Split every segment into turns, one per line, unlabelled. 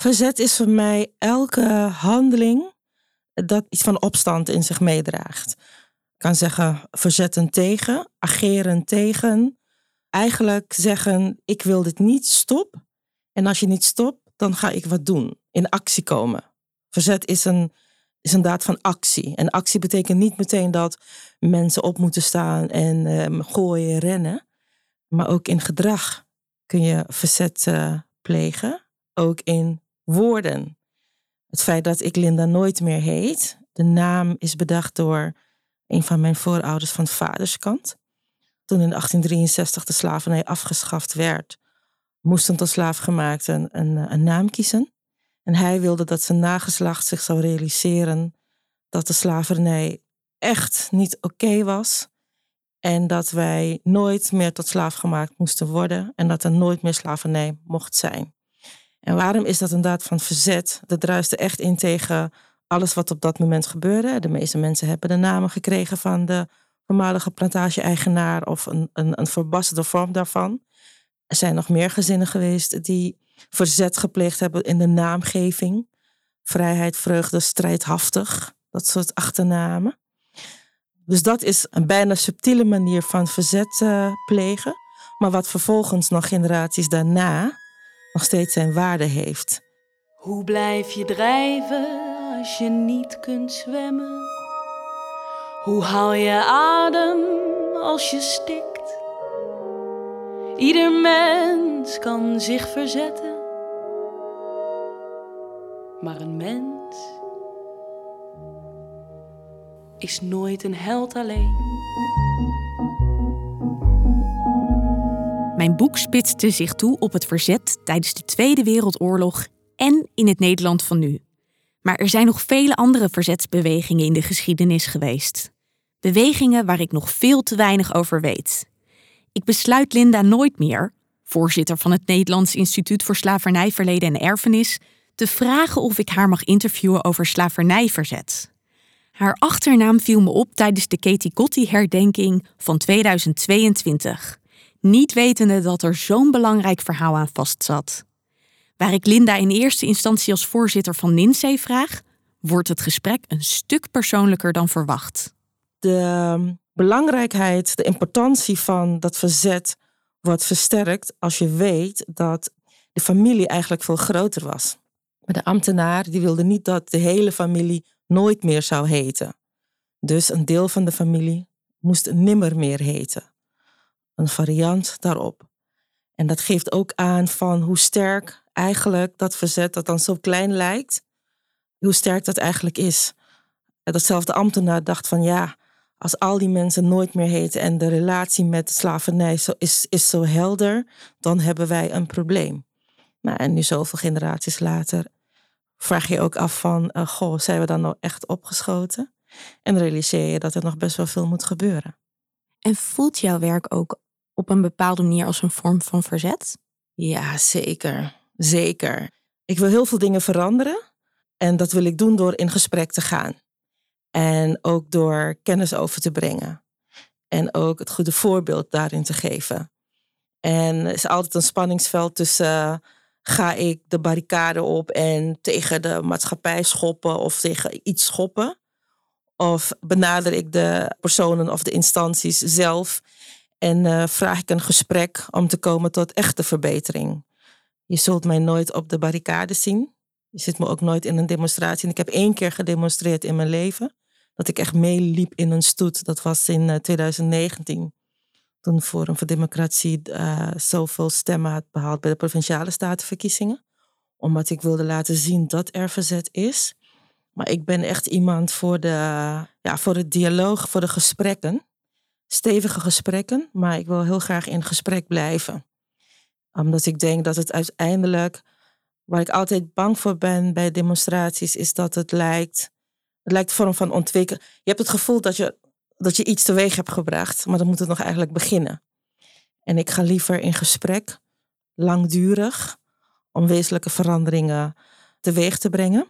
Verzet is voor mij elke handeling dat iets van opstand in zich meedraagt. Ik kan zeggen verzetten tegen, ageren tegen. Eigenlijk zeggen, ik wil dit niet, stop. En als je niet stopt, dan ga ik wat doen. In actie komen. Verzet is een, is een daad van actie. En actie betekent niet meteen dat mensen op moeten staan en uh, gooien, rennen. Maar ook in gedrag kun je verzet uh, plegen. Ook in woorden. Het feit dat ik Linda nooit meer heet. De naam is bedacht door een van mijn voorouders van vaderskant. Toen in 1863 de slavernij afgeschaft werd, moesten tot slaafgemaakten een, een, een naam kiezen. En hij wilde dat zijn nageslacht zich zou realiseren dat de slavernij echt niet oké was. En dat wij nooit meer tot slaaf gemaakt moesten worden. En dat er nooit meer slavernij mocht zijn. En waarom is dat een daad van verzet? Dat druiste echt in tegen alles wat op dat moment gebeurde. De meeste mensen hebben de namen gekregen van de voormalige plantage-eigenaar of een, een, een verbasterde vorm daarvan. Er zijn nog meer gezinnen geweest die verzet gepleegd hebben in de naamgeving. Vrijheid, vreugde, strijdhaftig, dat soort achternamen. Dus dat is een bijna subtiele manier van verzet uh, plegen. Maar wat vervolgens nog generaties daarna nog steeds zijn waarde heeft.
Hoe blijf je drijven als je niet kunt zwemmen? Hoe haal je adem als je stikt? Ieder mens kan zich verzetten, maar een mens is nooit een held alleen.
Mijn boek spitste zich toe op het verzet tijdens de Tweede Wereldoorlog en in het Nederland van nu. Maar er zijn nog vele andere verzetsbewegingen in de geschiedenis geweest. Bewegingen waar ik nog veel te weinig over weet. Ik besluit Linda nooit meer, voorzitter van het Nederlands Instituut voor Slavernijverleden en Erfenis, te vragen of ik haar mag interviewen over slavernijverzet. Haar achternaam viel me op tijdens de Katie Gotti-herdenking van 2022 niet wetende dat er zo'n belangrijk verhaal aan vastzat. Waar ik Linda in eerste instantie als voorzitter van NINSE vraag, wordt het gesprek een stuk persoonlijker dan verwacht.
De ehm, belangrijkheid, de importantie van dat verzet wordt versterkt als je weet dat de familie eigenlijk veel groter was. De ambtenaar die wilde niet dat de hele familie nooit meer zou heten. Dus een deel van de familie moest nimmer meer heten een variant daarop. En dat geeft ook aan van hoe sterk eigenlijk dat verzet, dat dan zo klein lijkt, hoe sterk dat eigenlijk is. Datzelfde ambtenaar dacht van ja, als al die mensen nooit meer heten en de relatie met de slavernij zo is, is zo helder, dan hebben wij een probleem. Nou, en nu zoveel generaties later vraag je ook af van, uh, goh, zijn we dan nou echt opgeschoten? En realiseer je dat er nog best wel veel moet gebeuren.
En voelt jouw werk ook op een bepaalde manier als een vorm van verzet?
Ja, zeker. Zeker. Ik wil heel veel dingen veranderen. En dat wil ik doen door in gesprek te gaan. En ook door kennis over te brengen. En ook het goede voorbeeld daarin te geven. En er is altijd een spanningsveld tussen uh, ga ik de barricade op en tegen de maatschappij schoppen of tegen iets schoppen? Of benader ik de personen of de instanties zelf en uh, vraag ik een gesprek om te komen tot echte verbetering. Je zult mij nooit op de barricade zien. Je ziet me ook nooit in een demonstratie. En ik heb één keer gedemonstreerd in mijn leven. Dat ik echt meeliep in een stoet. Dat was in uh, 2019. Toen Forum voor Democratie uh, zoveel stemmen had behaald bij de provinciale statenverkiezingen. Omdat ik wilde laten zien dat er verzet is. Maar ik ben echt iemand voor, de, ja, voor het dialoog, voor de gesprekken stevige gesprekken, maar ik wil heel graag in gesprek blijven. Omdat ik denk dat het uiteindelijk, waar ik altijd bang voor ben bij demonstraties, is dat het lijkt, het lijkt vorm van ontwikkelen. Je hebt het gevoel dat je, dat je iets teweeg hebt gebracht, maar dan moet het nog eigenlijk beginnen. En ik ga liever in gesprek, langdurig, om wezenlijke veranderingen teweeg te brengen.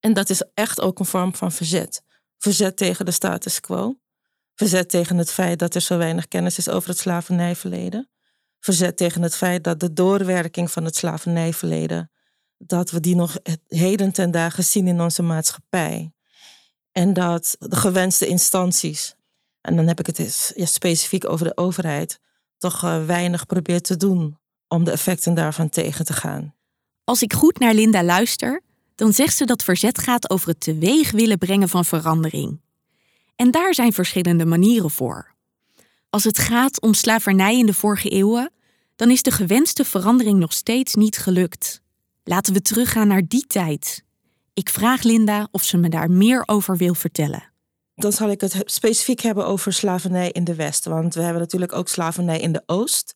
En dat is echt ook een vorm van verzet. Verzet tegen de status quo. Verzet tegen het feit dat er zo weinig kennis is over het slavernijverleden. Verzet tegen het feit dat de doorwerking van het slavernijverleden dat we die nog heden ten dagen zien in onze maatschappij. En dat de gewenste instanties, en dan heb ik het eens, ja, specifiek over de overheid, toch uh, weinig probeert te doen om de effecten daarvan tegen te gaan.
Als ik goed naar Linda luister, dan zegt ze dat verzet gaat over het teweeg willen brengen van verandering. En daar zijn verschillende manieren voor. Als het gaat om slavernij in de vorige eeuwen, dan is de gewenste verandering nog steeds niet gelukt. Laten we teruggaan naar die tijd. Ik vraag Linda of ze me daar meer over wil vertellen.
Dan zal ik het specifiek hebben over slavernij in de West. Want we hebben natuurlijk ook slavernij in de Oost.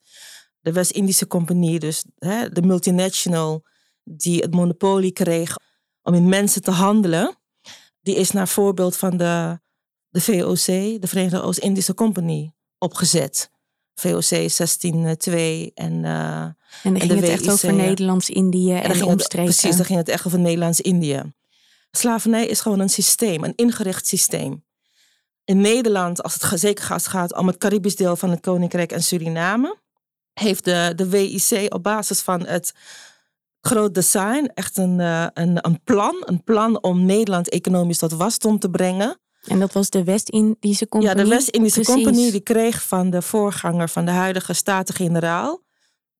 De West-Indische Compagnie, dus hè, de multinational die het monopolie kreeg om in mensen te handelen. Die is naar voorbeeld van de, de VOC, de Verenigde Oost-Indische Compagnie, opgezet. VOC 1602 en. Uh,
en dan ging het echt over Nederlands-Indië en, en omstreken.
Precies, dan ging het echt over Nederlands-Indië. Slavernij is gewoon een systeem, een ingericht systeem. In Nederland, als het zeker gaat om het Caribisch deel van het Koninkrijk en Suriname, heeft de, de WIC op basis van het groot design echt een, uh, een, een plan. Een plan om Nederland economisch tot wasdom te brengen.
En dat was de West-Indische Compagnie?
Ja, de West-Indische Compagnie die kreeg van de voorganger van de huidige Staten-Generaal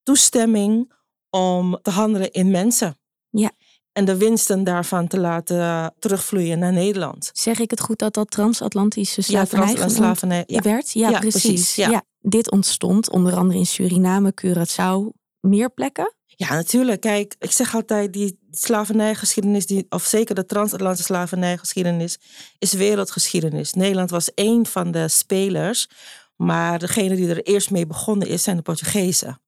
toestemming om te handelen in mensen.
Ja.
En de winsten daarvan te laten terugvloeien naar Nederland.
Zeg ik het goed dat dat transatlantische slavernij,
ja, slavernij
ja. werd? Ja,
ja
precies.
precies ja.
ja. Dit ontstond onder andere in Suriname, Curaçao, meer plekken?
Ja, natuurlijk. Kijk, ik zeg altijd, die slavernijgeschiedenis, die, of zeker de transatlantische slavernijgeschiedenis, is wereldgeschiedenis. Nederland was één van de spelers, maar degene die er eerst mee begonnen is, zijn de Portugezen.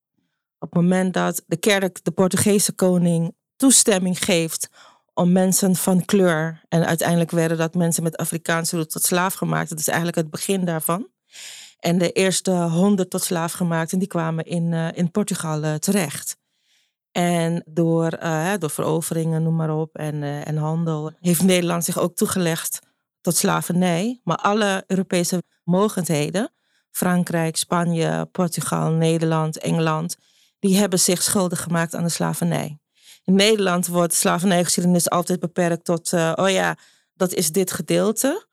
Op het moment dat de kerk de Portugese koning toestemming geeft om mensen van kleur, en uiteindelijk werden dat mensen met Afrikaanse roet tot slaaf gemaakt, dat is eigenlijk het begin daarvan. En de eerste honderd tot slaaf gemaakt, en die kwamen in, uh, in Portugal uh, terecht. En door, uh, door veroveringen, noem maar op, en, uh, en handel, heeft Nederland zich ook toegelegd tot slavernij. Maar alle Europese mogendheden, Frankrijk, Spanje, Portugal, Nederland, Engeland, die hebben zich schuldig gemaakt aan de slavernij. In Nederland wordt de slavernijgeschiedenis altijd beperkt tot, uh, oh ja, dat is dit gedeelte.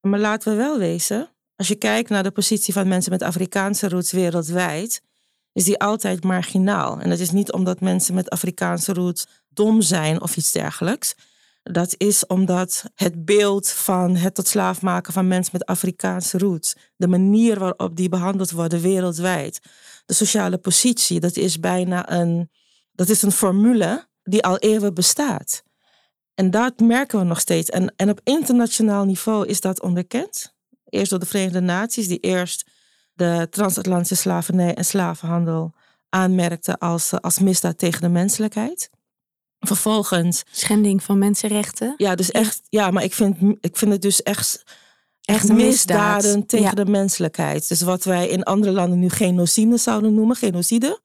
Maar laten we wel wezen, als je kijkt naar de positie van mensen met Afrikaanse roots wereldwijd, is die altijd marginaal. En dat is niet omdat mensen met Afrikaanse roots dom zijn of iets dergelijks. Dat is omdat het beeld van het tot slaaf maken van mensen met Afrikaanse roots, de manier waarop die behandeld worden wereldwijd, de sociale positie, dat is bijna een, dat is een formule die al eeuwen bestaat. En dat merken we nog steeds. En, en op internationaal niveau is dat onderkend. Eerst door de Verenigde Naties, die eerst de transatlantische slavernij en slavenhandel aanmerkte als, eh, als misdaad tegen de menselijkheid. Vervolgens.
Schending van mensenrechten.
Ja, dus echt. Ja, maar ik vind, ik vind het dus echt. Echt misdaden tegen de menselijkheid. Dus wat wij in andere landen nu genocide zouden noemen, genocide.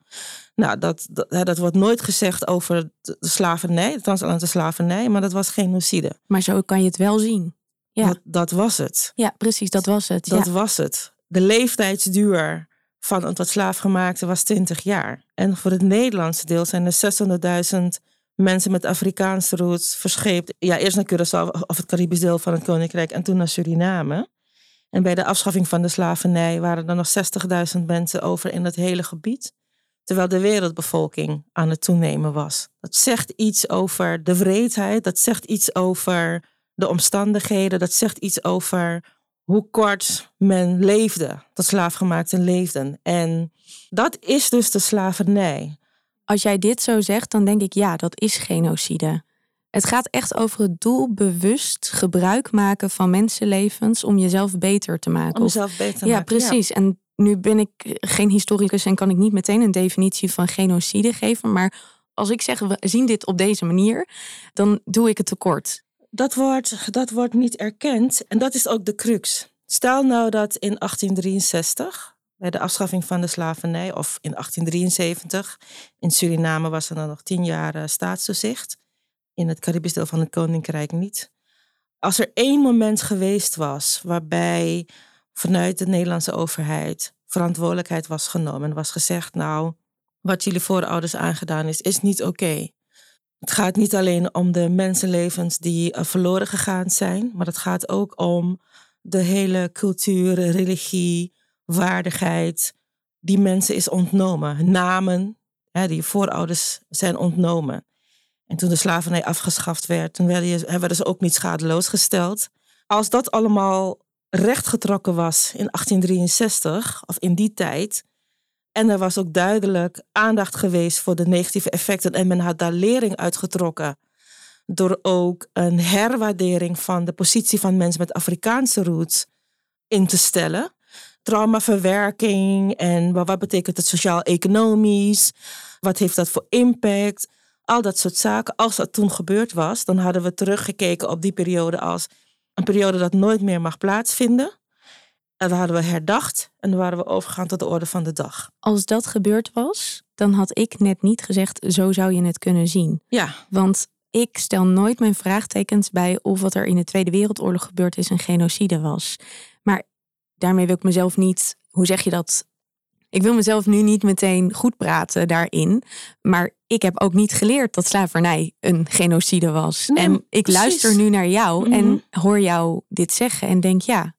Nou, dat, dat, dat wordt nooit gezegd over de slavernij, de transatlantische slavernij, maar dat was genocide.
Maar zo kan je het wel zien. Ja.
Dat, dat was het.
Ja, precies, dat was het.
Dat
ja.
was het de leeftijdsduur van een tot slaafgemaakte was 20 jaar. En voor het Nederlandse deel zijn er 600.000 mensen met Afrikaanse roots verscheept. Ja, eerst naar Curaçao of het Caribisch deel van het Koninkrijk en toen naar Suriname. En bij de afschaffing van de slavernij waren er nog 60.000 mensen over in het hele gebied. Terwijl de wereldbevolking aan het toenemen was. Dat zegt iets over de wreedheid, dat zegt iets over de omstandigheden, dat zegt iets over hoe kort men leefde, dat slaafgemaakten leefden. En dat is dus de slavernij.
Als jij dit zo zegt, dan denk ik ja, dat is genocide. Het gaat echt over het doelbewust gebruik maken van mensenlevens om jezelf beter te maken.
Om jezelf beter te
ja,
maken.
Precies. En nu ben ik geen historicus en kan ik niet meteen een definitie van genocide geven. Maar als ik zeg, we zien dit op deze manier, dan doe ik het tekort
dat wordt, dat wordt niet erkend. En dat is ook de crux. Stel nou dat in 1863, bij de afschaffing van de slavernij, of in 1873, in Suriname was er dan nog tien jaar uh, staatstoezicht, in het Caribisch deel van het Koninkrijk niet. Als er één moment geweest was waarbij vanuit de Nederlandse overheid verantwoordelijkheid was genomen en was gezegd, nou, wat jullie voorouders aangedaan is, is niet oké Het gaat niet alleen om de mensenlevens die eh, verloren gegaan zijn, maar het gaat ook om de hele cultuur, religie, waardigheid die mensen is ontnomen. Namen, hè, die voorouders zijn ontnomen. En toen de slavernij afgeschaft werd, toen werden, werden ze ook niet schadeloos gesteld. Als dat allemaal rechtgetrokken was in 1863, of in die tijd, en er was ook duidelijk aandacht geweest voor de negatieve effecten en men had daar lering uitgetrokken door ook een herwaardering van de positie van mensen met Afrikaanse roots in te stellen. Traumaverwerking en wat betekent het sociaal-economisch? Wat heeft dat voor impact? Al dat soort zaken. Als dat toen gebeurd was, dan hadden we teruggekeken op die periode als een periode dat nooit meer mag plaatsvinden. En hadden we herdacht en dan waren we overgegaan tot de orde van de dag.
Als dat gebeurd was, dan had ik net niet gezegd, zo zou je het kunnen zien.
Ja.
Want ik stel nooit mijn vraagtekens bij of wat er in de Tweede Wereldoorlog gebeurd is een genocide was. Maar daarmee wil ik mezelf niet, hoe zeg je dat? Ik wil mezelf nu niet meteen goed praten daarin. Maar ik heb ook niet geleerd dat slavernij een genocide was. en ik luister nu naar jou en mhm. hoor jou dit zeggen en denk ja,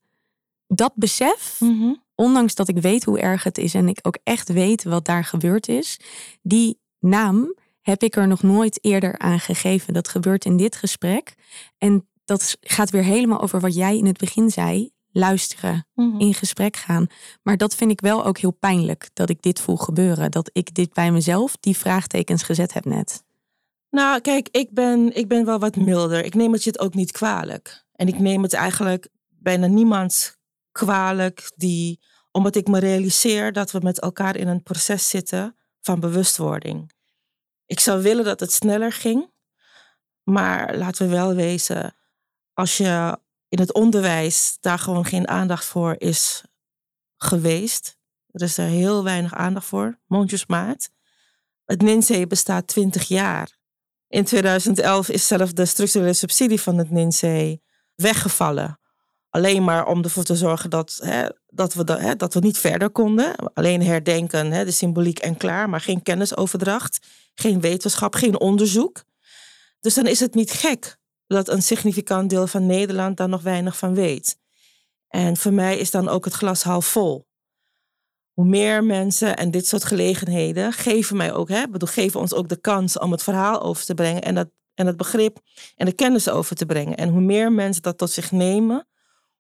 dat besef, mhm. ondanks dat ik weet hoe erg het is en ik ook echt weet wat daar gebeurd is, die naam heb ik er nog nooit eerder aan gegeven. Dat gebeurt in dit gesprek. En dat gaat weer helemaal over wat jij in het begin zei. Luisteren, mhm. in gesprek gaan. Maar dat vind ik wel ook heel pijnlijk dat ik dit voel gebeuren. Dat ik dit bij mezelf, die vraagtekens gezet heb net.
Nou, kijk, ik ben, ik ben wel wat milder. Ik neem het je het ook niet kwalijk. En ik neem het eigenlijk bijna niemand kwalijk die, omdat ik me realiseer dat we met elkaar in een proces zitten van bewustwording. Ik zou willen dat het sneller ging. Maar laten we wel wezen, als je in het onderwijs daar gewoon geen aandacht voor is geweest. Er is er heel weinig aandacht voor, mondjesmaat. Het NINSEE bestaat 20 jaar. In 2011 is zelfs de structurele subsidie van het NINSEE weggevallen. Alleen maar om ervoor te zorgen dat, hè, dat, we, hè, dat we niet verder konden. Alleen herdenken, hè, de symboliek en klaar, maar geen kennisoverdracht, geen wetenschap, geen onderzoek. Dus dan is het niet gek dat een significant deel van Nederland daar nog weinig van weet. En voor mij is dan ook het glas half vol. Hoe meer mensen en dit soort gelegenheden geven mij ook, hè, bedoel, geven ons ook de kans om het verhaal over te brengen en, dat, en het begrip en de kennis over te brengen. En hoe meer mensen dat tot zich nemen,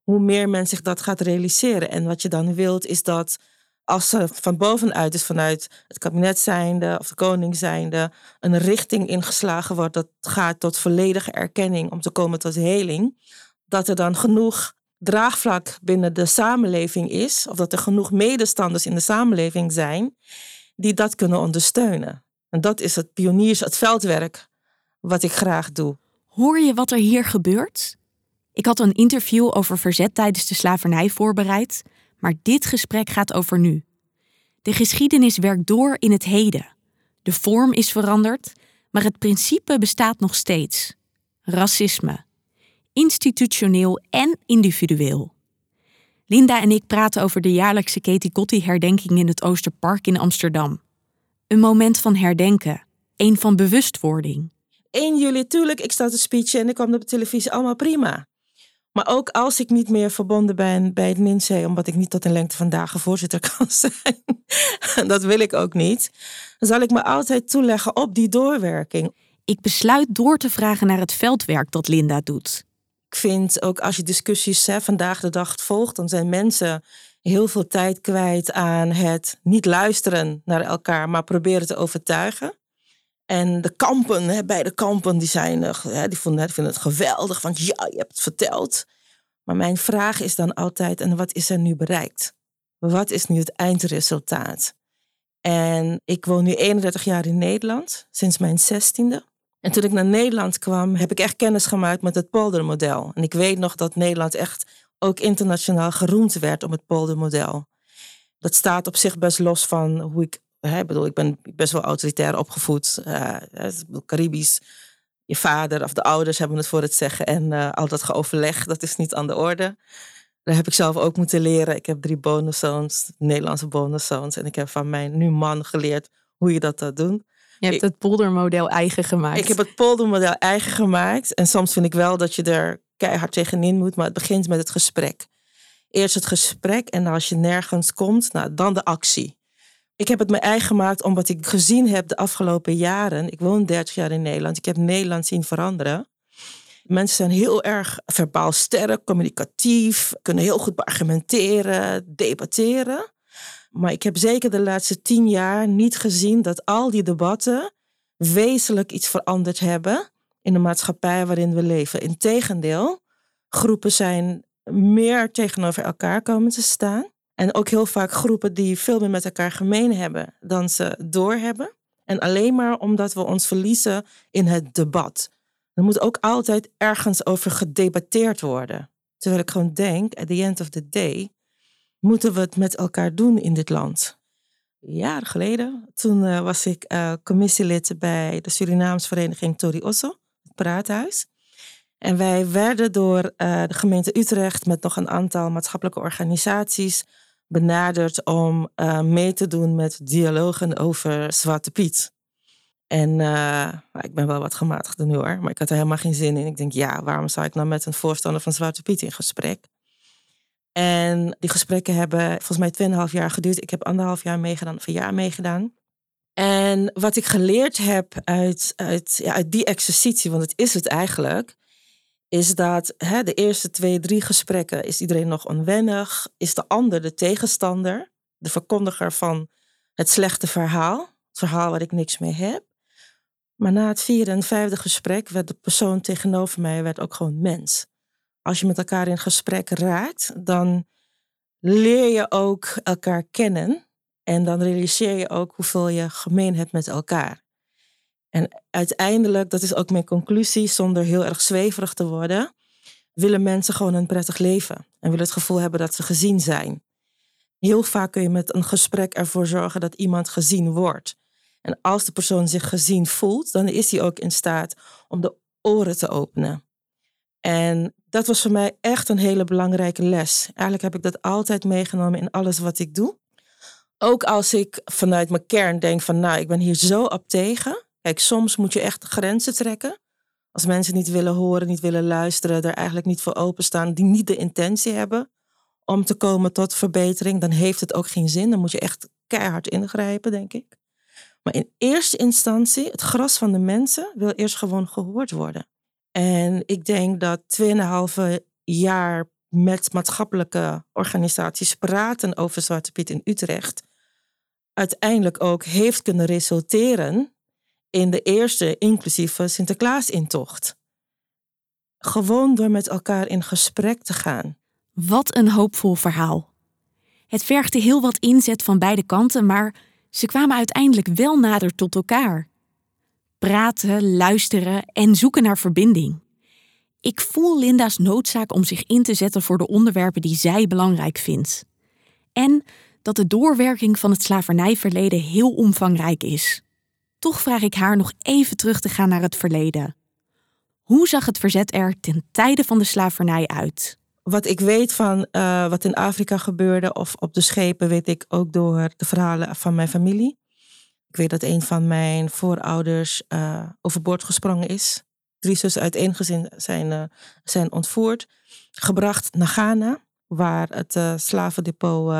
hoe meer men zich dat gaat realiseren. En wat je dan wilt, is dat als er van bovenuit, dus vanuit het kabinet zijnde of de koning zijnde, een richting ingeslagen wordt dat gaat tot volledige erkenning om te komen tot heling, dat er dan genoeg draagvlak binnen de samenleving is, of dat er genoeg medestanders in de samenleving zijn die dat kunnen ondersteunen. En dat is het pioniers, het veldwerk wat ik graag doe.
Hoor je wat er hier gebeurt? Ik had een interview over verzet tijdens de slavernij voorbereid, maar dit gesprek gaat over nu. De geschiedenis werkt door in het heden. De vorm is veranderd, maar het principe bestaat nog steeds. Racisme. Institutioneel en individueel. Linda en ik praten over de jaarlijkse Katie Gotti-herdenking in het Oosterpark in Amsterdam. Een moment van herdenken, een van bewustwording.
1 juli, tuurlijk, ik sta te speechen en ik kwam op de televisie, allemaal prima. Maar ook als ik niet meer verbonden ben bij het NINSE, omdat ik niet tot een lengte van dagen voorzitter kan zijn, dat wil ik ook niet, dan zal ik me altijd toeleggen op die doorwerking.
Ik besluit door te vragen naar het veldwerk dat Linda doet.
Ik vind ook als je discussies hè, vandaag de dag volgt, dan zijn mensen heel veel tijd kwijt aan het niet luisteren naar elkaar, maar proberen te overtuigen. En de kampen, hè, beide kampen, die, zijn, hè, die, vonden, vinden het geweldig. Want ja, je hebt het verteld. Maar mijn vraag is dan altijd, en wat is er nu bereikt? Wat is nu het eindresultaat? En ik woon nu 31 jaar in Nederland, sinds mijn zestiende. En toen ik naar Nederland kwam, heb ik echt kennis gemaakt met het poldermodel. En ik weet nog dat Nederland echt ook internationaal geroemd werd om het poldermodel. Dat staat op zich best los van hoe ik ik bedoel, ik ben best wel autoritair opgevoed. Uh, Caribisch. Je vader of de ouders hebben het voor het zeggen. En uh, al dat geoverleg, dat is niet aan de orde. Daar heb ik zelf ook moeten leren. Ik heb drie bonuszoons, Nederlandse bonuszoons. En ik heb van mijn nu man geleerd hoe je dat dat doet.
Je hebt het poldermodel eigen gemaakt.
Ik heb het poldermodel eigen gemaakt. En soms vind ik wel dat je er keihard tegenin moet. Maar het begint met het gesprek. Eerst het gesprek en als je nergens komt, nou, dan de actie. Ik heb het me eigen gemaakt omdat ik gezien heb de afgelopen jaren. Ik woon 30 jaar in Nederland. Ik heb Nederland zien veranderen. Mensen zijn heel erg verbaal sterk, communicatief, kunnen heel goed argumenteren, debatteren. Maar ik heb zeker de laatste tien jaar niet gezien dat al die debatten wezenlijk iets veranderd hebben in de maatschappij waarin we leven. Integendeel, groepen zijn meer tegenover elkaar komen te staan. En ook heel vaak groepen die veel meer met elkaar gemeen hebben dan ze doorhebben. En alleen maar omdat we ons verliezen in het debat. Er moet ook altijd ergens over gedebatteerd worden. Terwijl ik gewoon denk, at the end of the day, moeten we het met elkaar doen in dit land. Jaren geleden, toen uh, was ik uh, commissielid bij de Surinaamse vereniging Tori Osso, het Praathuis. En wij werden door uh, de gemeente Utrecht met nog een aantal maatschappelijke organisaties benaderd om mee te doen met dialogen over Zwarte Piet. En uh, ik ben wel wat gematigder nu hoor, maar ik had er helemaal geen zin in. Ik denk, ja, waarom zou ik nou met een voorstander van Zwarte Piet in gesprek? En die gesprekken hebben volgens mij tweeënhalf jaar geduurd. Ik heb anderhalf jaar meegedaan, een jaar meegedaan. En wat ik geleerd heb uit, uit, ja, uit die exercitie, want het is het eigenlijk, is dat hè, de eerste twee, drie gesprekken is iedereen nog onwennig. Is de ander de tegenstander, de verkondiger van het slechte verhaal, het verhaal waar ik niks mee heb. Maar na het vierde en vijfde gesprek werd de persoon tegenover mij werd ook gewoon mens. Als je met elkaar in gesprek raakt, dan leer je ook elkaar kennen. En dan realiseer je ook hoeveel je gemeen hebt met elkaar. En uiteindelijk, dat is ook mijn conclusie, zonder heel erg zweverig te worden, willen mensen gewoon een prettig leven. En willen het gevoel hebben dat ze gezien zijn. Heel vaak kun je met een gesprek ervoor zorgen dat iemand gezien wordt. En als de persoon zich gezien voelt, dan is hij ook in staat om de oren te openen. En dat was voor mij echt een hele belangrijke les. Eigenlijk heb ik dat altijd meegenomen in alles wat ik doe. Ook als ik vanuit mijn kern denk van, nou, ik ben hier zo op tegen. Kijk, soms moet je echt grenzen trekken. Als mensen niet willen horen, niet willen luisteren, er eigenlijk niet voor openstaan, die niet de intentie hebben om te komen tot verbetering, dan heeft het ook geen zin. Dan moet je echt keihard ingrijpen, denk ik. Maar in eerste instantie, het gras van de mensen wil eerst gewoon gehoord worden. En ik denk dat 2,5 jaar met maatschappelijke organisaties praten over Zwarte Piet in Utrecht uiteindelijk ook heeft kunnen resulteren in de eerste inclusieve Sinterklaasintocht. Gewoon door met elkaar in gesprek te gaan.
Wat een hoopvol verhaal. Het vergde heel wat inzet van beide kanten, maar ze kwamen uiteindelijk wel nader tot elkaar. Praten, luisteren en zoeken naar verbinding. Ik voel Linda's noodzaak om zich in te zetten voor de onderwerpen die zij belangrijk vindt. En dat de doorwerking van het slavernijverleden heel omvangrijk is. Toch vraag ik haar nog even terug te gaan naar het verleden. Hoe zag het verzet er ten tijde van de slavernij uit?
Wat ik weet van uh, wat in Afrika gebeurde of op de schepen, weet ik ook door de verhalen van mijn familie. Ik weet dat een van mijn voorouders uh, overboord gesprongen is. Drie zussen uit één gezin zijn, uh, zijn ontvoerd, gebracht naar Ghana, waar het slavendepot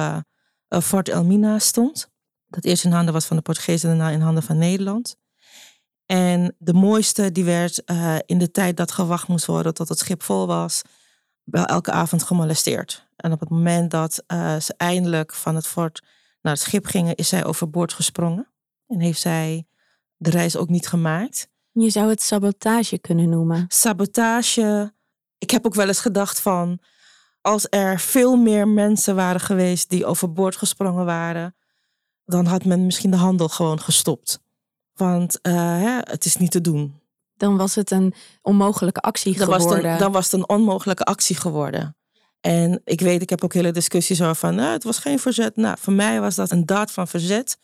Fort Elmina stond. Dat eerst in handen was van de Portugezen en daarna in handen van Nederland. En de mooiste die werd in de tijd dat gewacht moest worden tot het schip vol was, wel elke avond gemolesteerd. En op het moment dat uh, ze eindelijk van het fort naar het schip gingen, is zij overboord gesprongen. En heeft zij de reis ook niet gemaakt.
Je zou het sabotage kunnen noemen.
Sabotage. Ik heb ook wel eens gedacht van, als er veel meer mensen waren geweest die overboord gesprongen waren, dan had men misschien de handel gewoon gestopt. Want uh, hè, het is niet te doen
dan was het een onmogelijke actie
dan
geworden.
Was dan was het een onmogelijke actie geworden. En ik weet, ik heb ook hele discussies over van, nou, het was geen verzet. Nou, voor mij was dat een daad van verzet.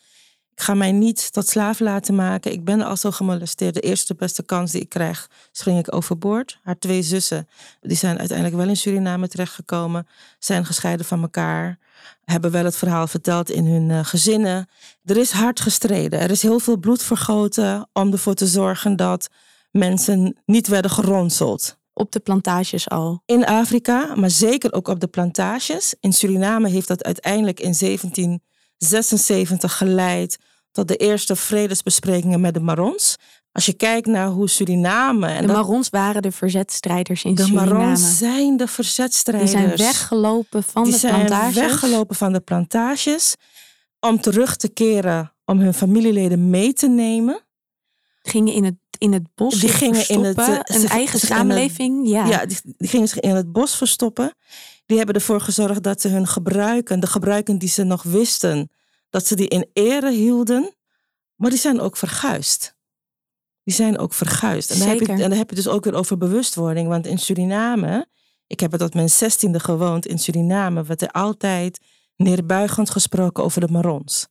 Ik ga mij niet tot slaaf laten maken. Ik ben al zo gemolesteerd. De eerste beste kans die ik krijg, spring ik overboord. Haar twee zussen, die zijn uiteindelijk wel in Suriname terechtgekomen. Zijn gescheiden van elkaar. Hebben wel het verhaal verteld in hun uh, gezinnen. Er is hard gestreden. Er is heel veel bloed vergoten om ervoor te zorgen dat mensen niet werden geronseld.
Op de plantages al.
In Afrika, maar zeker ook op de plantages. In Suriname heeft dat uiteindelijk in 1776 geleid tot de eerste vredesbesprekingen met de Marons. Als je kijkt naar hoe Suriname.
En de Marons waren de verzetstrijders in
de
Suriname.
De Marons zijn de verzetstrijders.
Die zijn weggelopen van
Die
de plantages.
zijn weggelopen van de plantages. Om terug te keren, om hun familieleden mee te nemen.
Gingen in het, in het bos
die gingen in het, uh,
een eigen samenleving. ja,
ja die, die gingen zich in het bos verstoppen. Die hebben ervoor gezorgd dat ze hun gebruiken, de gebruiken die ze nog wisten, dat ze die in ere hielden. Maar die zijn ook verguisd. Die zijn ook verguisd. En dan, heb je, en dan heb je dus ook weer over bewustwording. Want in Suriname, ik heb er tot mijn zestiende gewoond in Suriname, werd er altijd neerbuigend gesproken over de Marons.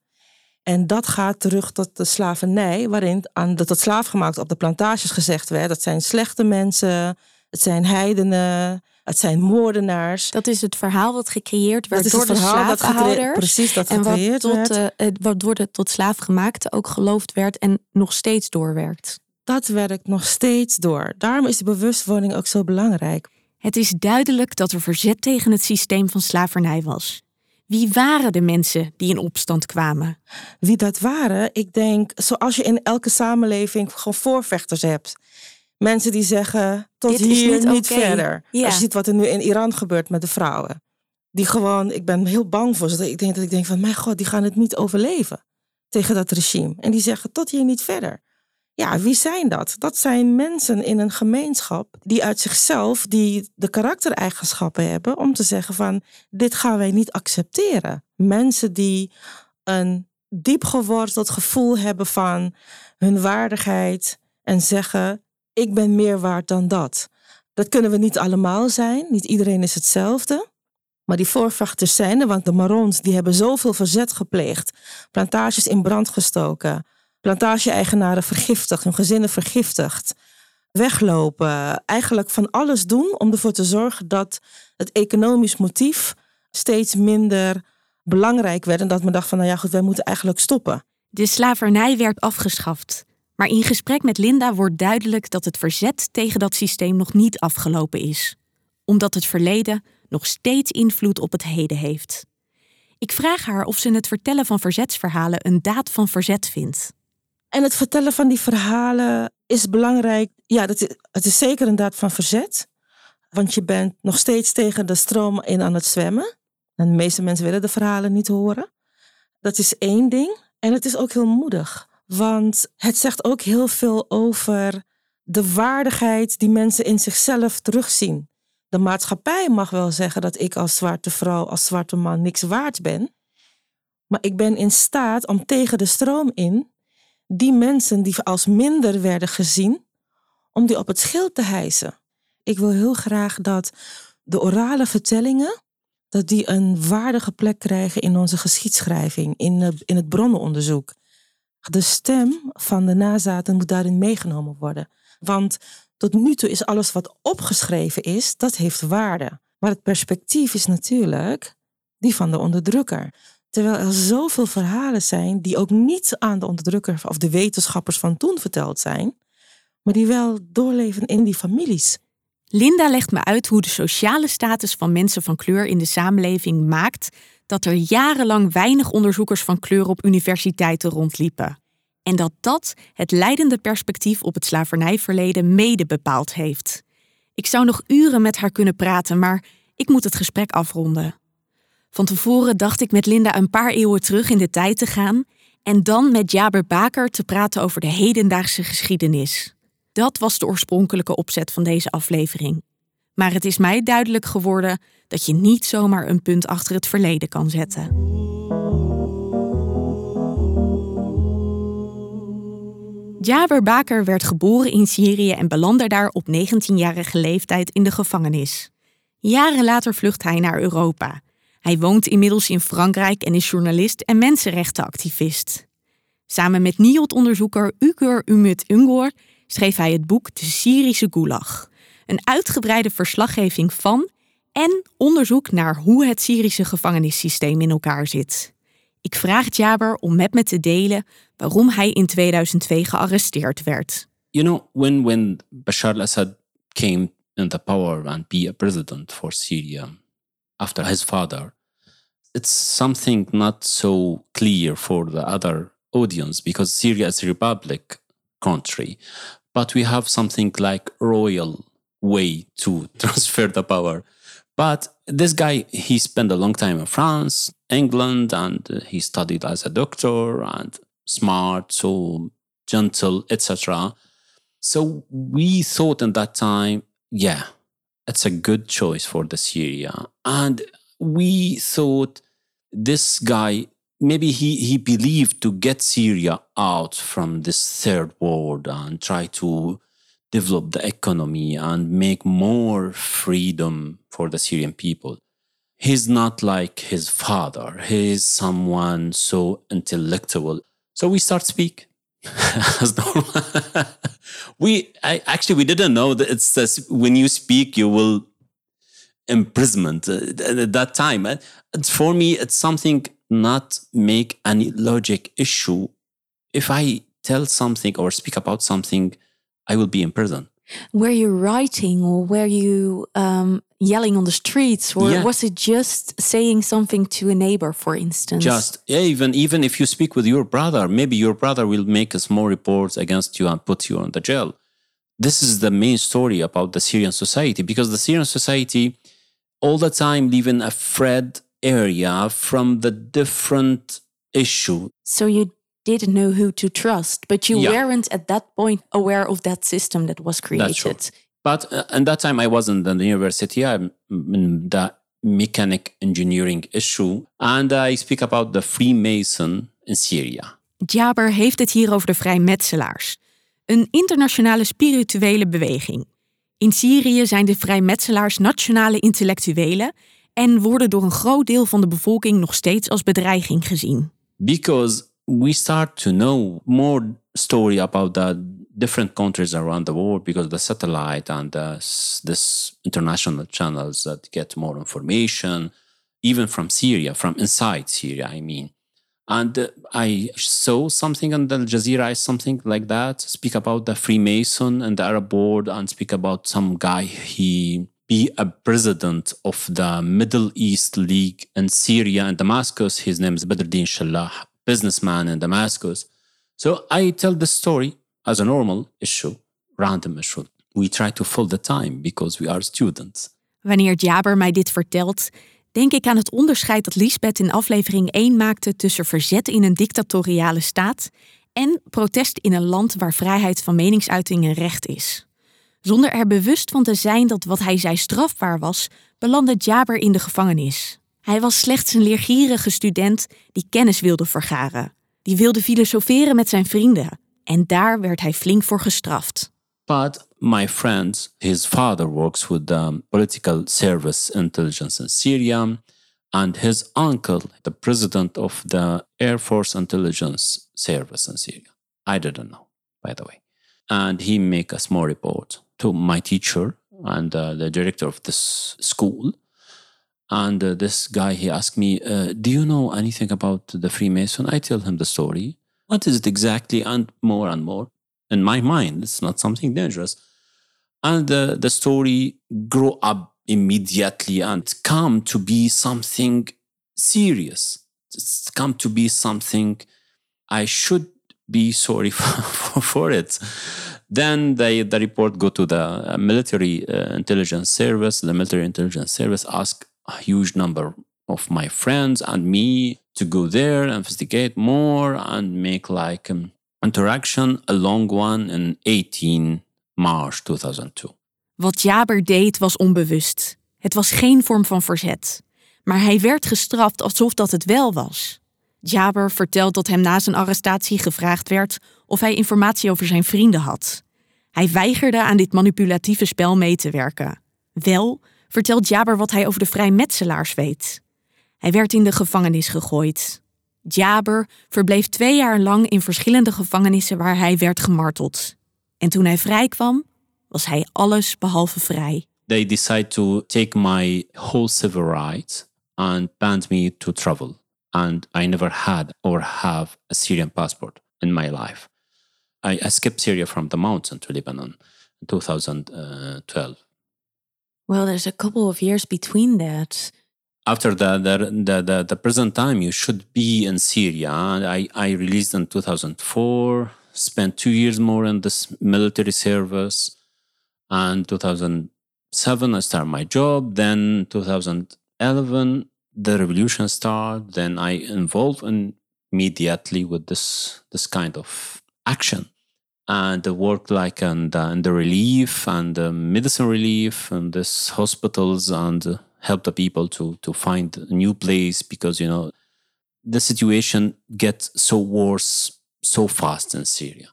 En dat gaat terug tot de slavernij, waarin aan de tot slaafgemaakt op de plantages gezegd werd: dat zijn slechte mensen, het zijn heidenen, het zijn moordenaars.
Dat is het verhaal wat gecreëerd werd door de slavenhouders.
Precies, dat
en
gecreëerd
wat, tot,
werd.
Uh, wat door de tot slaafgemaakte ook geloofd werd en nog steeds doorwerkt.
Dat werkt nog steeds door. Daarom is de bewustwording ook zo belangrijk.
Het is duidelijk dat er verzet tegen het systeem van slavernij was. Wie waren de mensen die in opstand kwamen?
Wie dat waren? Ik denk, zoals je in elke samenleving gewoon voorvechters hebt. Mensen die zeggen, tot
Dit
hier
niet,
niet,
okay.
verder.
Ja.
Als je ziet wat er nu in Iran gebeurt met de vrouwen. Die gewoon, ik ben heel bang voor ze. Ik denk dat ik denk van, mijn god, die gaan het niet overleven. Tegen dat regime. En die zeggen, tot hier niet verder. Ja, wie zijn dat? Dat zijn mensen in een gemeenschap die uit zichzelf die de karaktereigenschappen hebben om te zeggen van dit gaan wij niet accepteren. Mensen die een diep geworteld gevoel hebben van hun waardigheid en zeggen ik ben meer waard dan dat. Dat kunnen we niet allemaal zijn, niet iedereen is hetzelfde. Maar die voorvechters zijn er, want de Marons die hebben zoveel verzet gepleegd, plantages in brand gestoken, plantage-eigenaren vergiftigd, hun gezinnen vergiftigd, weglopen, eigenlijk van alles doen om ervoor te zorgen dat het economisch motief steeds minder belangrijk werd en dat men dacht van, nou ja goed, wij moeten eigenlijk stoppen.
De slavernij werd afgeschaft. Maar in gesprek met Linda wordt duidelijk dat het verzet tegen dat systeem nog niet afgelopen is. Omdat het verleden nog steeds invloed op het heden heeft. Ik vraag haar of ze het vertellen van verzetsverhalen een daad van verzet vindt.
En het vertellen van die verhalen is belangrijk. Ja, dat is, het is zeker een daad van verzet. Want je bent nog steeds tegen de stroom in aan het zwemmen. En de meeste mensen willen de verhalen niet horen. Dat is één ding. En het is ook heel moedig. Want het zegt ook heel veel over de waardigheid die mensen in zichzelf terugzien. De maatschappij mag wel zeggen dat ik als zwarte vrouw, als zwarte man niks waard ben. Maar ik ben in staat om tegen de stroom in die mensen die als minder werden gezien, om die op het schild te hijsen. Ik wil heel graag dat de orale vertellingen, dat die een waardige plek krijgen in onze geschiedschrijving, in, in het bronnenonderzoek. De stem van de nazaten moet daarin meegenomen worden. Want tot nu toe is alles wat opgeschreven is, dat heeft waarde. Maar het perspectief is natuurlijk die van de onderdrukker. Terwijl er zoveel verhalen zijn die ook niet aan de onderdrukker of de wetenschappers van toen verteld zijn, maar die wel doorleven in die families.
Linda legt me uit hoe de sociale status van mensen van kleur in de samenleving maakt dat er jarenlang weinig onderzoekers van kleur op universiteiten rondliepen. En dat dat het leidende perspectief op het slavernijverleden mede bepaald heeft. Ik zou nog uren met haar kunnen praten, maar ik moet het gesprek afronden. Van tevoren dacht ik met Linda een paar eeuwen terug in de tijd te gaan en dan met Jaber Baker te praten over de hedendaagse geschiedenis. Dat was de oorspronkelijke opzet van deze aflevering. Maar het is mij duidelijk geworden dat je niet zomaar een punt achter het verleden kan zetten. Jaber Baker werd geboren in Syrië en belandde daar op 19-jarige leeftijd in de gevangenis. Jaren later vlucht hij naar Europa. Hij woont inmiddels in Frankrijk en is journalist en mensenrechtenactivist. Samen met NIOD-onderzoeker Ugur Umut Ungor schreef hij het boek De Syrische Gulag. Een uitgebreide verslaggeving van en onderzoek naar hoe het Syrische gevangenissysteem in elkaar zit. Ik vraag Jaber om met me te delen waarom hij in 2002 gearresteerd werd.
You know, when, when Bashar al-Assad came in the power and be a president for Syria after his father, it's something not so clear for the other audience because Syria is a republic country, but we have something like royal way to transfer the power. But this guy, he spent a long time in France, England, and uh, he studied as a doctor and smart, so gentle, etc. So we thought in that time, yeah, it's a good choice for the Syria. And we thought this guy maybe he, he believed to get Syria out from this third world and try to develop the economy and make more freedom for the Syrian people. He's not like his father. He's someone so intellectual. So we start speak as normal. we I, actually we didn't know that it's this, when you speak you will imprisonment uh, at that time. Uh, for me, it's something not make any logic issue. If I tell something or speak about something, I will be in prison.
Were you writing or were you um, yelling on the streets or
Yeah.
was it just saying something to a neighbor, for instance?
Just yeah, even even if you speak with your brother, maybe your brother will make a small reports against you and put you on the jail. This is the main story about the Syrian society because the Syrian society all the time live in a afraid area from the different issue.
So you didn't know who to trust, but you
Yeah.
weren't at that point aware of that system that was created.
That's true. But uh, at that time, I wasn't in the university. I'm in the mechanic engineering issue, and I speak about the Freemason in Syria.
Jaber heeft het hier over de vrijmetselaars. Een internationale spirituele beweging. In Syrië zijn de vrijmetselaars nationale intellectuelen en worden door een groot deel van de bevolking nog steeds als bedreiging gezien.
because we start to know more story about the different countries around the world because the satellite and the, this international channels that get more information even from syria from inside syria i mean and uh, i saw something on the Al jazeera something like that speak about the freemason and the arab world and speak about some guy he be a president of the Middle East League in Syria and Damascus. His name is Badruddin Shallah, businessman in Damascus. So I tell the story as a normal issue, random issue. We try to fill the time because we are students.
Wanneer Jaber mij dit vertelt, denk ik aan het onderscheid dat Lisbeth in aflevering 1 maakte tussen verzet in een dictatoriale staat en protest in een land waar vrijheid van meningsuiting een recht is. Zonder er bewust van te zijn dat wat hij zei strafbaar was, belandde Jaber in de gevangenis. Hij was slechts een leergierige student die kennis wilde vergaren. Die wilde filosoferen met zijn vrienden. En daar werd hij flink voor gestraft.
But my friend, his father works with the political service intelligence in Syria, and his uncle, the president of the Air Force intelligence service in Syria. I didn't know, by the way. And he make a small report to my teacher and uh, the director of this school. And uh, this guy, he asked me, uh, Do you know anything about the Freemason? I tell him the story. What is it exactly? And more and more. In my mind, it's not something dangerous. And uh, the story grew up immediately and come to be something serious. It's come to be something I should be sorry for, for it. Then they, the report go to the uh, military uh, intelligence service. The military intelligence service ask a huge number of my friends and me to go there, investigate more, and make like um, interaction, a long one in 18 March 2002.
Wat Jaber deed was onbewust. Het was geen vorm van verzet. Maar hij werd gestraft alsof dat het wel was. Jaber vertelt dat hem na zijn arrestatie gevraagd werd of hij informatie over zijn vrienden had. Hij weigerde aan dit manipulatieve spel mee te werken. Wel vertelt Jaber wat hij over de vrijmetselaars weet. Hij werd in de gevangenis gegooid. Jaber verbleef twee jaar lang in verschillende gevangenissen waar hij werd gemarteld. En toen hij vrijkwam, was hij alles behalve vrij.
They decide to take my whole civil rights and banned me to travel. And I never had or have a Syrian passport in my life. I escaped Syria from the mountain to Lebanon in 2012.
Well, there's a couple of years between that.
after the the, the, the, the present time you should be in syria. I, I released in 2004 spent two years more in this military service. And 2007 i started my job. Then 2011 the revolution started then i involved in immediately with this this kind of action and the work like and, the, in the relief and the medicine relief and this hospitals and uh, help the people to to find a new place because you know the situation gets so worse so fast in Syria.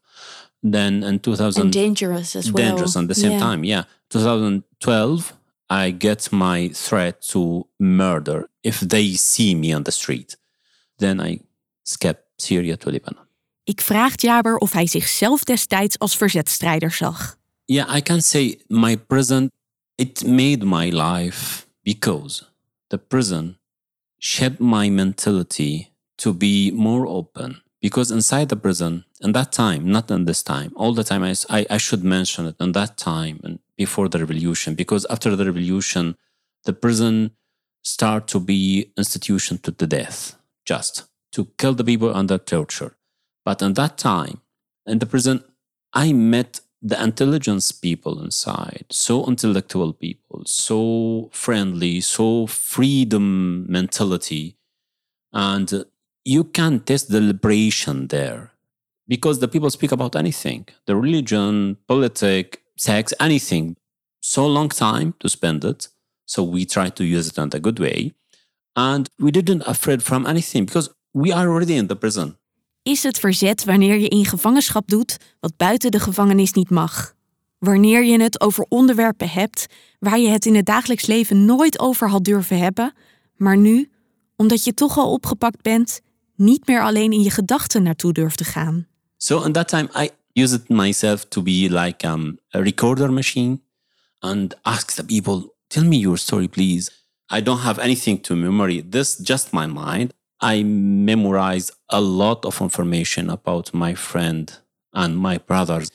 Then in 2000
And dangerous as well.
dangerous at the same
Yeah.
time. Yeah, 2012 I get my threat to murder if they see me on the street. Then I escape Syria to Lebanon.
Ik vraag Jaber of hij zichzelf destijds als verzetstrijder zag.
Yeah, I can say my prison it made my life because the prison shaped my mentality to be more open. Because inside the prison, in that time, not in this time, all the time I, I should mention it, in that time and before the revolution, because after the revolution, the prison start to be institution to the death, just to kill the people under torture. But in that time, in the prison, I met the intelligence people inside, so intellectual people, so friendly, so freedom mentality. And you can test the liberation there because the people speak about anything the religion, politic, sex, anything. So long time to spend it. So we try to use it in a good way. And we didn't afraid from anything because we are already in the prison.
Is het verzet wanneer je in gevangenschap doet wat buiten de gevangenis niet mag? Wanneer je het over onderwerpen hebt waar je het in het dagelijks leven nooit over had durven hebben, maar nu, omdat je toch al opgepakt bent, niet meer alleen in je gedachten naartoe durft te gaan.
So in that time, I used myself to be like um, a recorder machine and ask the people, tell me your story, please. I don't have anything to memory. This just my mind. I memorized a lot of information about my friend and my brothers.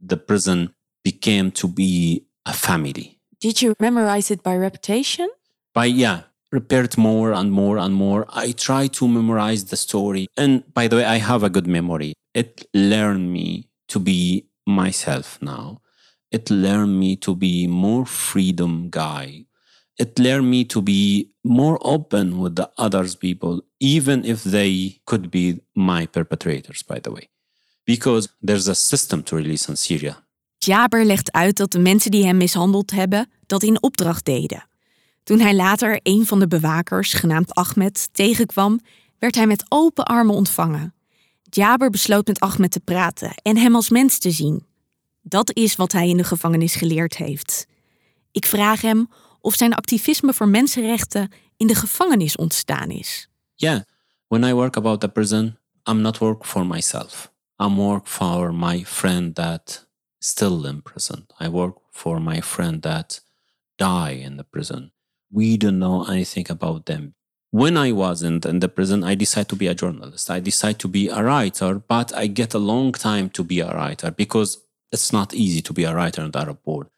The prison became to be a family.
Did you memorize it by repetition?
by yeah repeat more and more and more i try to memorize the story and by the way i have a good memory it learned me to be myself now it learned me to be more freedom guy it learned me to be more open with the others people even if they could be my perpetrators by the way because there's a system to release in syria
Jaber legt uit dat de mensen die hem mishandeld hebben dat in opdracht deden. Toen hij later een van de bewakers, genaamd Ahmed, tegenkwam, werd hij met open armen ontvangen. Jaber besloot met Ahmed te praten en hem als mens te zien. Dat is wat hij in de gevangenis geleerd heeft. Ik vraag hem of zijn activisme voor mensenrechten in de gevangenis ontstaan is.
Yeah, when I work about the prison, I'm not work for myself. I'm work for my friend that still in prison. I work for my friend that die in the prison. We don't know anything about them. When I wasn't in the prison, I decided to be a journalist. I decided to be a writer, but I get a long time to be a writer because it's not easy to be a writer in the Arab world.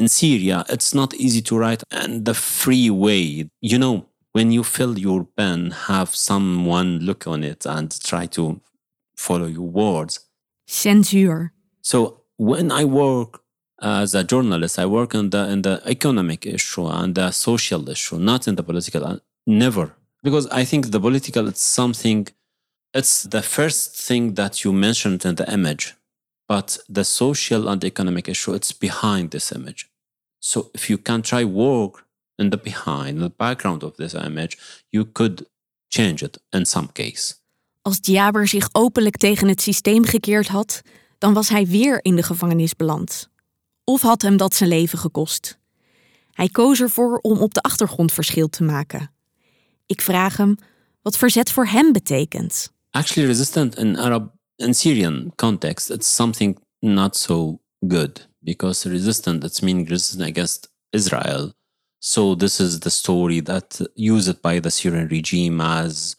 In Syria, it's not easy to write and the free way. You know, when you fill your pen, have someone look on it and try to follow your words.
Censuur.
So when I work as a journalist, I work in the in the economic issue and the social issue, not in the political. uh, Never, because I think the political it's something. It's the first thing that you mentioned in the image, but the social and economic issue it's behind this image. So if you can try work in the behind, the background of this image, you could change it in some case.
Als Jaber zich openlijk tegen het systeem gekeerd had, dan was hij weer in de gevangenis beland. Of had hem dat zijn leven gekost. Hij koos ervoor om op de achtergrond verschil te maken. Ik vraag hem wat verzet voor hem betekent.
Actually, resistant in Arab and Syrian context, it's something not so good because resistant, it's meaning resistant against Israel. So this is the story that used by the Syrian regime as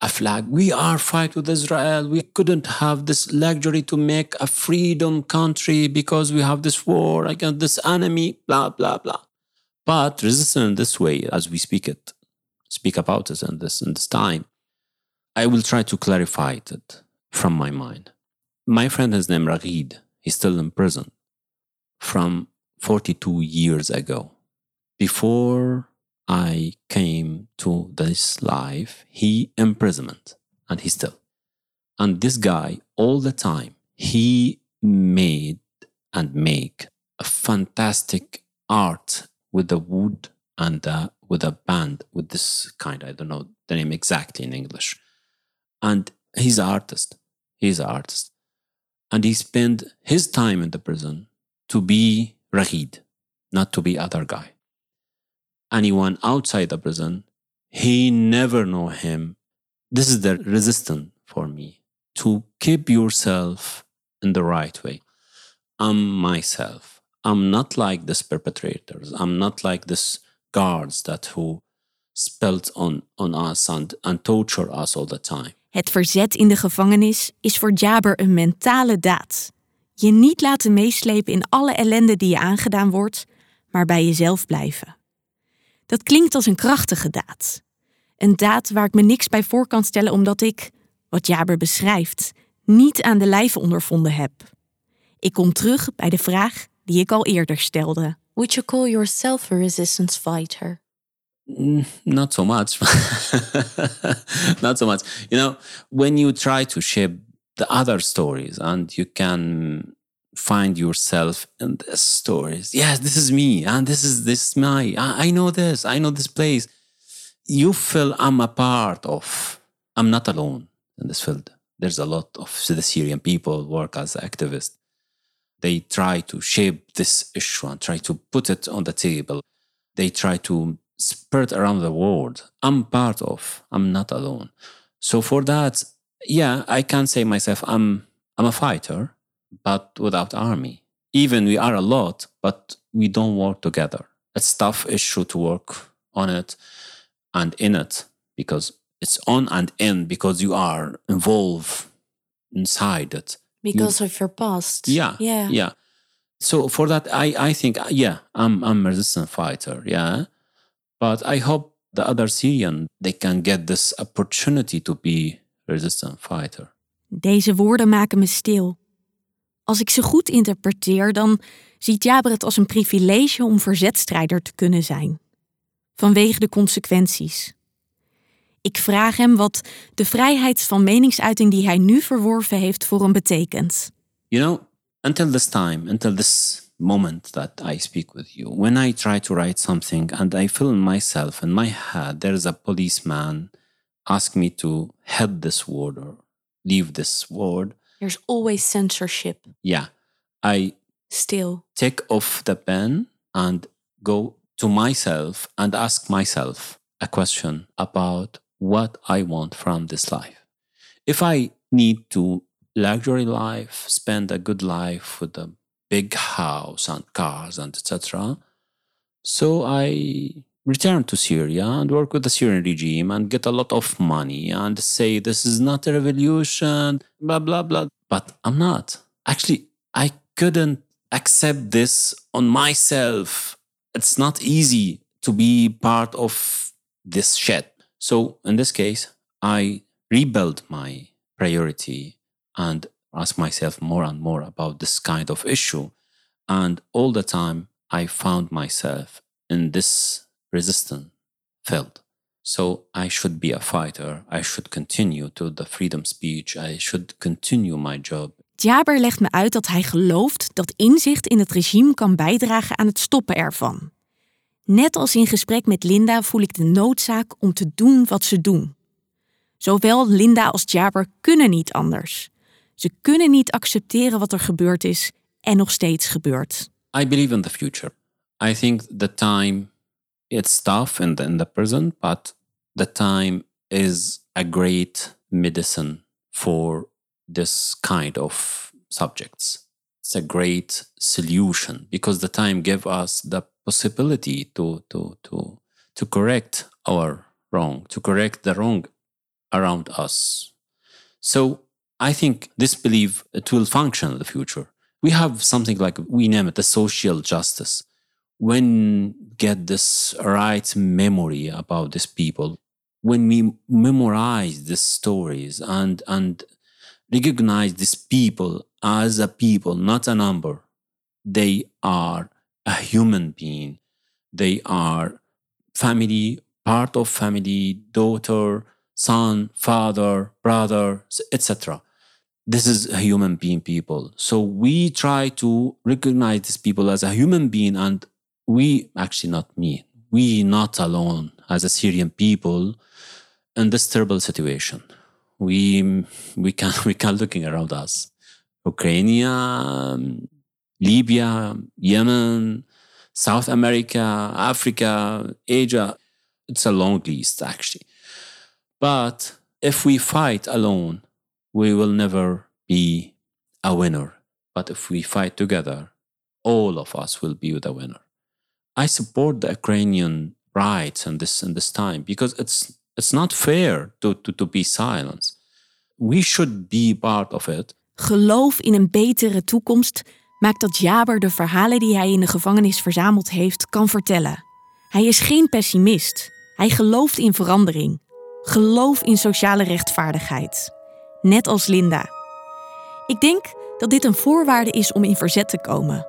a flag. We are fight with Israel. We couldn't have this luxury to make a freedom country because we have this war against this enemy, blah, blah, blah. But resistant in this way, as we speak it, speak about it in this in this time, I will try to clarify it from my mind. My friend is named Raghid. He's still in prison from 42 years ago. Before I came to this life, he imprisonment and he still. And this guy, all the time, he made and make a fantastic art with the wood and uh, with a band with this kind. I don't know the name exactly in English. And he's an artist. He's an artist. And he spent his time in the prison to be Rahid, not to be other guy anyone outside the prison. He never know him. This is the resistance for me to keep yourself in the right way. I'm myself. I'm not like this perpetrators. I'm not like this guards that who spelt on, on us and, and torture us all the time.
Het verzet in de gevangenis is voor Jaber een mentale daad. Je niet laten meeslepen in alle ellende die je aangedaan wordt, maar bij jezelf blijven. Dat klinkt als een krachtige daad. Een daad waar ik me niks bij voor kan stellen omdat ik, wat Jaber beschrijft, niet aan de lijf ondervonden heb. Ik kom terug bij de vraag die ik al eerder stelde.
Would you call yourself a resistance fighter?
Mm, not so much. not so much. You know, when you try to shape the other stories and you can find yourself in the stories. Yes, this is me, and this is this is my. I, I know this. I know this place. You feel I'm a part of. I'm not alone in this field. There's a lot of the Syrian people work as activists. They try to shape this issue and try to put it on the table. They try to spread around the world. I'm part of. I'm not alone. So for that, yeah, I can say myself I'm I'm a fighter but without army. Even we are a lot, but we don't work together. It's tough issue to work on it and in it because it's on and in because you are involved inside it.
Because you, of your past.
Yeah. Yeah. Yeah. So for that I, I think yeah, I'm I'm a resistant fighter, yeah. But I hope the other Syrian they can get this opportunity to be resistant fighter.
Deze woorden maken me stil. Als ik ze goed interpreteer, dan ziet Jaber het als een privilege om verzetstrijder te kunnen zijn. Vanwege de consequenties. Ik vraag hem wat de vrijheid van meningsuiting die hij nu verworven heeft voor hem betekent.
You know, until this time, until this moment that I speak with you, when I try to write something and I feel in myself, in my head, there is a policeman ask me to head this word or leave this word.
There's always censorship.
Yeah. I
still
take off the pen and go to myself and ask myself a question about what I want from this life. If I need to luxury life, spend a good life with a big house and cars and etc. So I return to Syria and work with the Syrian regime and get a lot of money and say this is not a revolution, blah, blah, blah. But I'm not. Actually, I couldn't accept this on myself. It's not easy to be part of this shit. So in this case, I rebuild my priority and ask myself more and more about this kind of issue. And all the time, I found myself in this resistant field. So I should be a fighter. I should continue to the freedom speech. I should continue my job.
Jaber legt me uit dat hij gelooft dat inzicht in het regime kan bijdragen aan het stoppen ervan. Net als in gesprek met Linda voel ik de noodzaak om te doen wat ze doen. Zowel Linda als Jaber kunnen niet anders. Ze kunnen niet accepteren wat er gebeurd is en nog steeds gebeurt.
I believe in the future. I think the time it's tough in the, in the present, but the time is a great medicine for this kind of subjects. It's a great solution because the time gave us the possibility to to to to correct our wrong, to correct the wrong around us. So I think this belief uh, it will function in the future. We have something like we name it the social justice. When get this right memory about these people, when we memorize these stories and and recognize these people as a people, not a number, they are a human being. They are family, part of family, daughter, son, father, brother, etc. This is a human being people. So we try to recognize these people as a human being and we actually not me, we not alone as a Syrian people in this terrible situation. We we can we can looking around us. Ukraine, Libya, Yemen, South America, Africa, Asia. It's a long list actually. But if we fight alone, we will never be a winner. But if we fight together, all of us will be the winner. I support the Ukrainian rights in this in this time because it's it's not fair to, to, to be silent. We should be part of it.
Geloof in een betere toekomst maakt dat Jaber de verhalen die hij in de gevangenis verzameld heeft kan vertellen. Hij is geen pessimist. Hij gelooft in verandering. Geloof in sociale rechtvaardigheid. Net als Linda. Ik denk dat dit een voorwaarde is om in verzet te komen.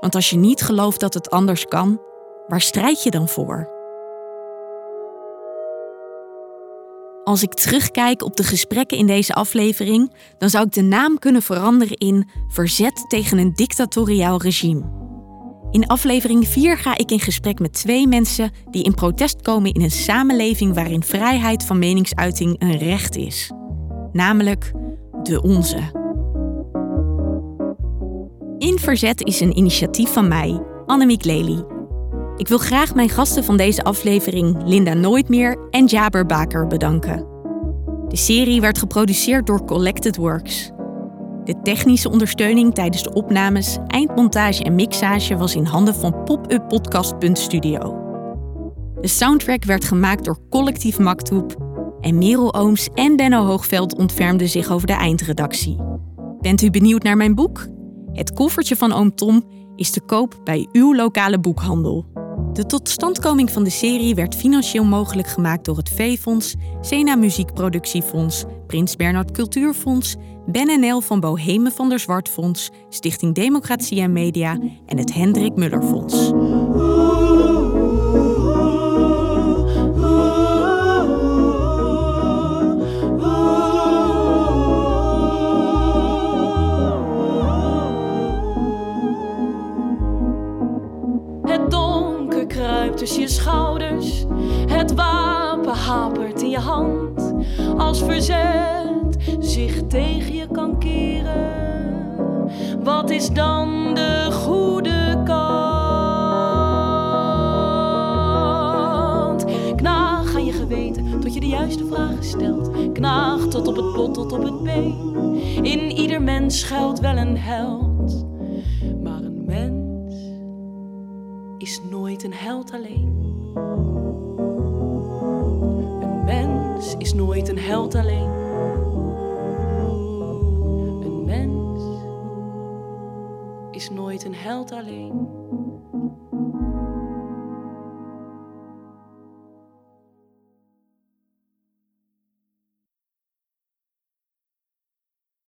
Want als je niet gelooft dat het anders kan, waar strijd je dan voor? Als ik terugkijk op de gesprekken in deze aflevering, dan zou ik de naam kunnen veranderen in Verzet tegen een dictatoriaal regime. In aflevering 4 ga ik in gesprek met twee mensen die in protest komen in een samenleving waarin vrijheid van meningsuiting een recht is. Namelijk de onze. In Verzet is een initiatief van mij, Annemiek Lely. Ik wil graag mijn gasten van deze aflevering, Linda Nooitmeer en Jaber Baker, bedanken. De serie werd geproduceerd door Collected Works. De technische ondersteuning tijdens de opnames, eindmontage en mixage was in handen van popuppodcast.studio. De soundtrack werd gemaakt door Collectief Maktoep en Merel Ooms en Benno Hoogveld ontfermden zich over de eindredactie. Bent u benieuwd naar mijn boek? Het koffertje van oom Tom is te koop bij uw lokale boekhandel. De totstandkoming van de serie werd financieel mogelijk gemaakt door het V-Fonds, Sena Muziekproductiefonds, Prins Bernhard Cultuurfonds, BNNL van Bohemen van der Zwartfonds, Stichting Democratie en Media en het Hendrik Muller Fonds.
Je schouders. Het wapen hapert in je hand. Als verzet zich tegen je kan keren. Wat is dan de goede kant? Knaag aan je geweten tot je de juiste vragen stelt. Knaag tot op het bot, tot op het been. In ieder mens schuilt wel een held. Nooit een held alleen. Een mens is nooit een held alleen. Een mens is nooit een held alleen.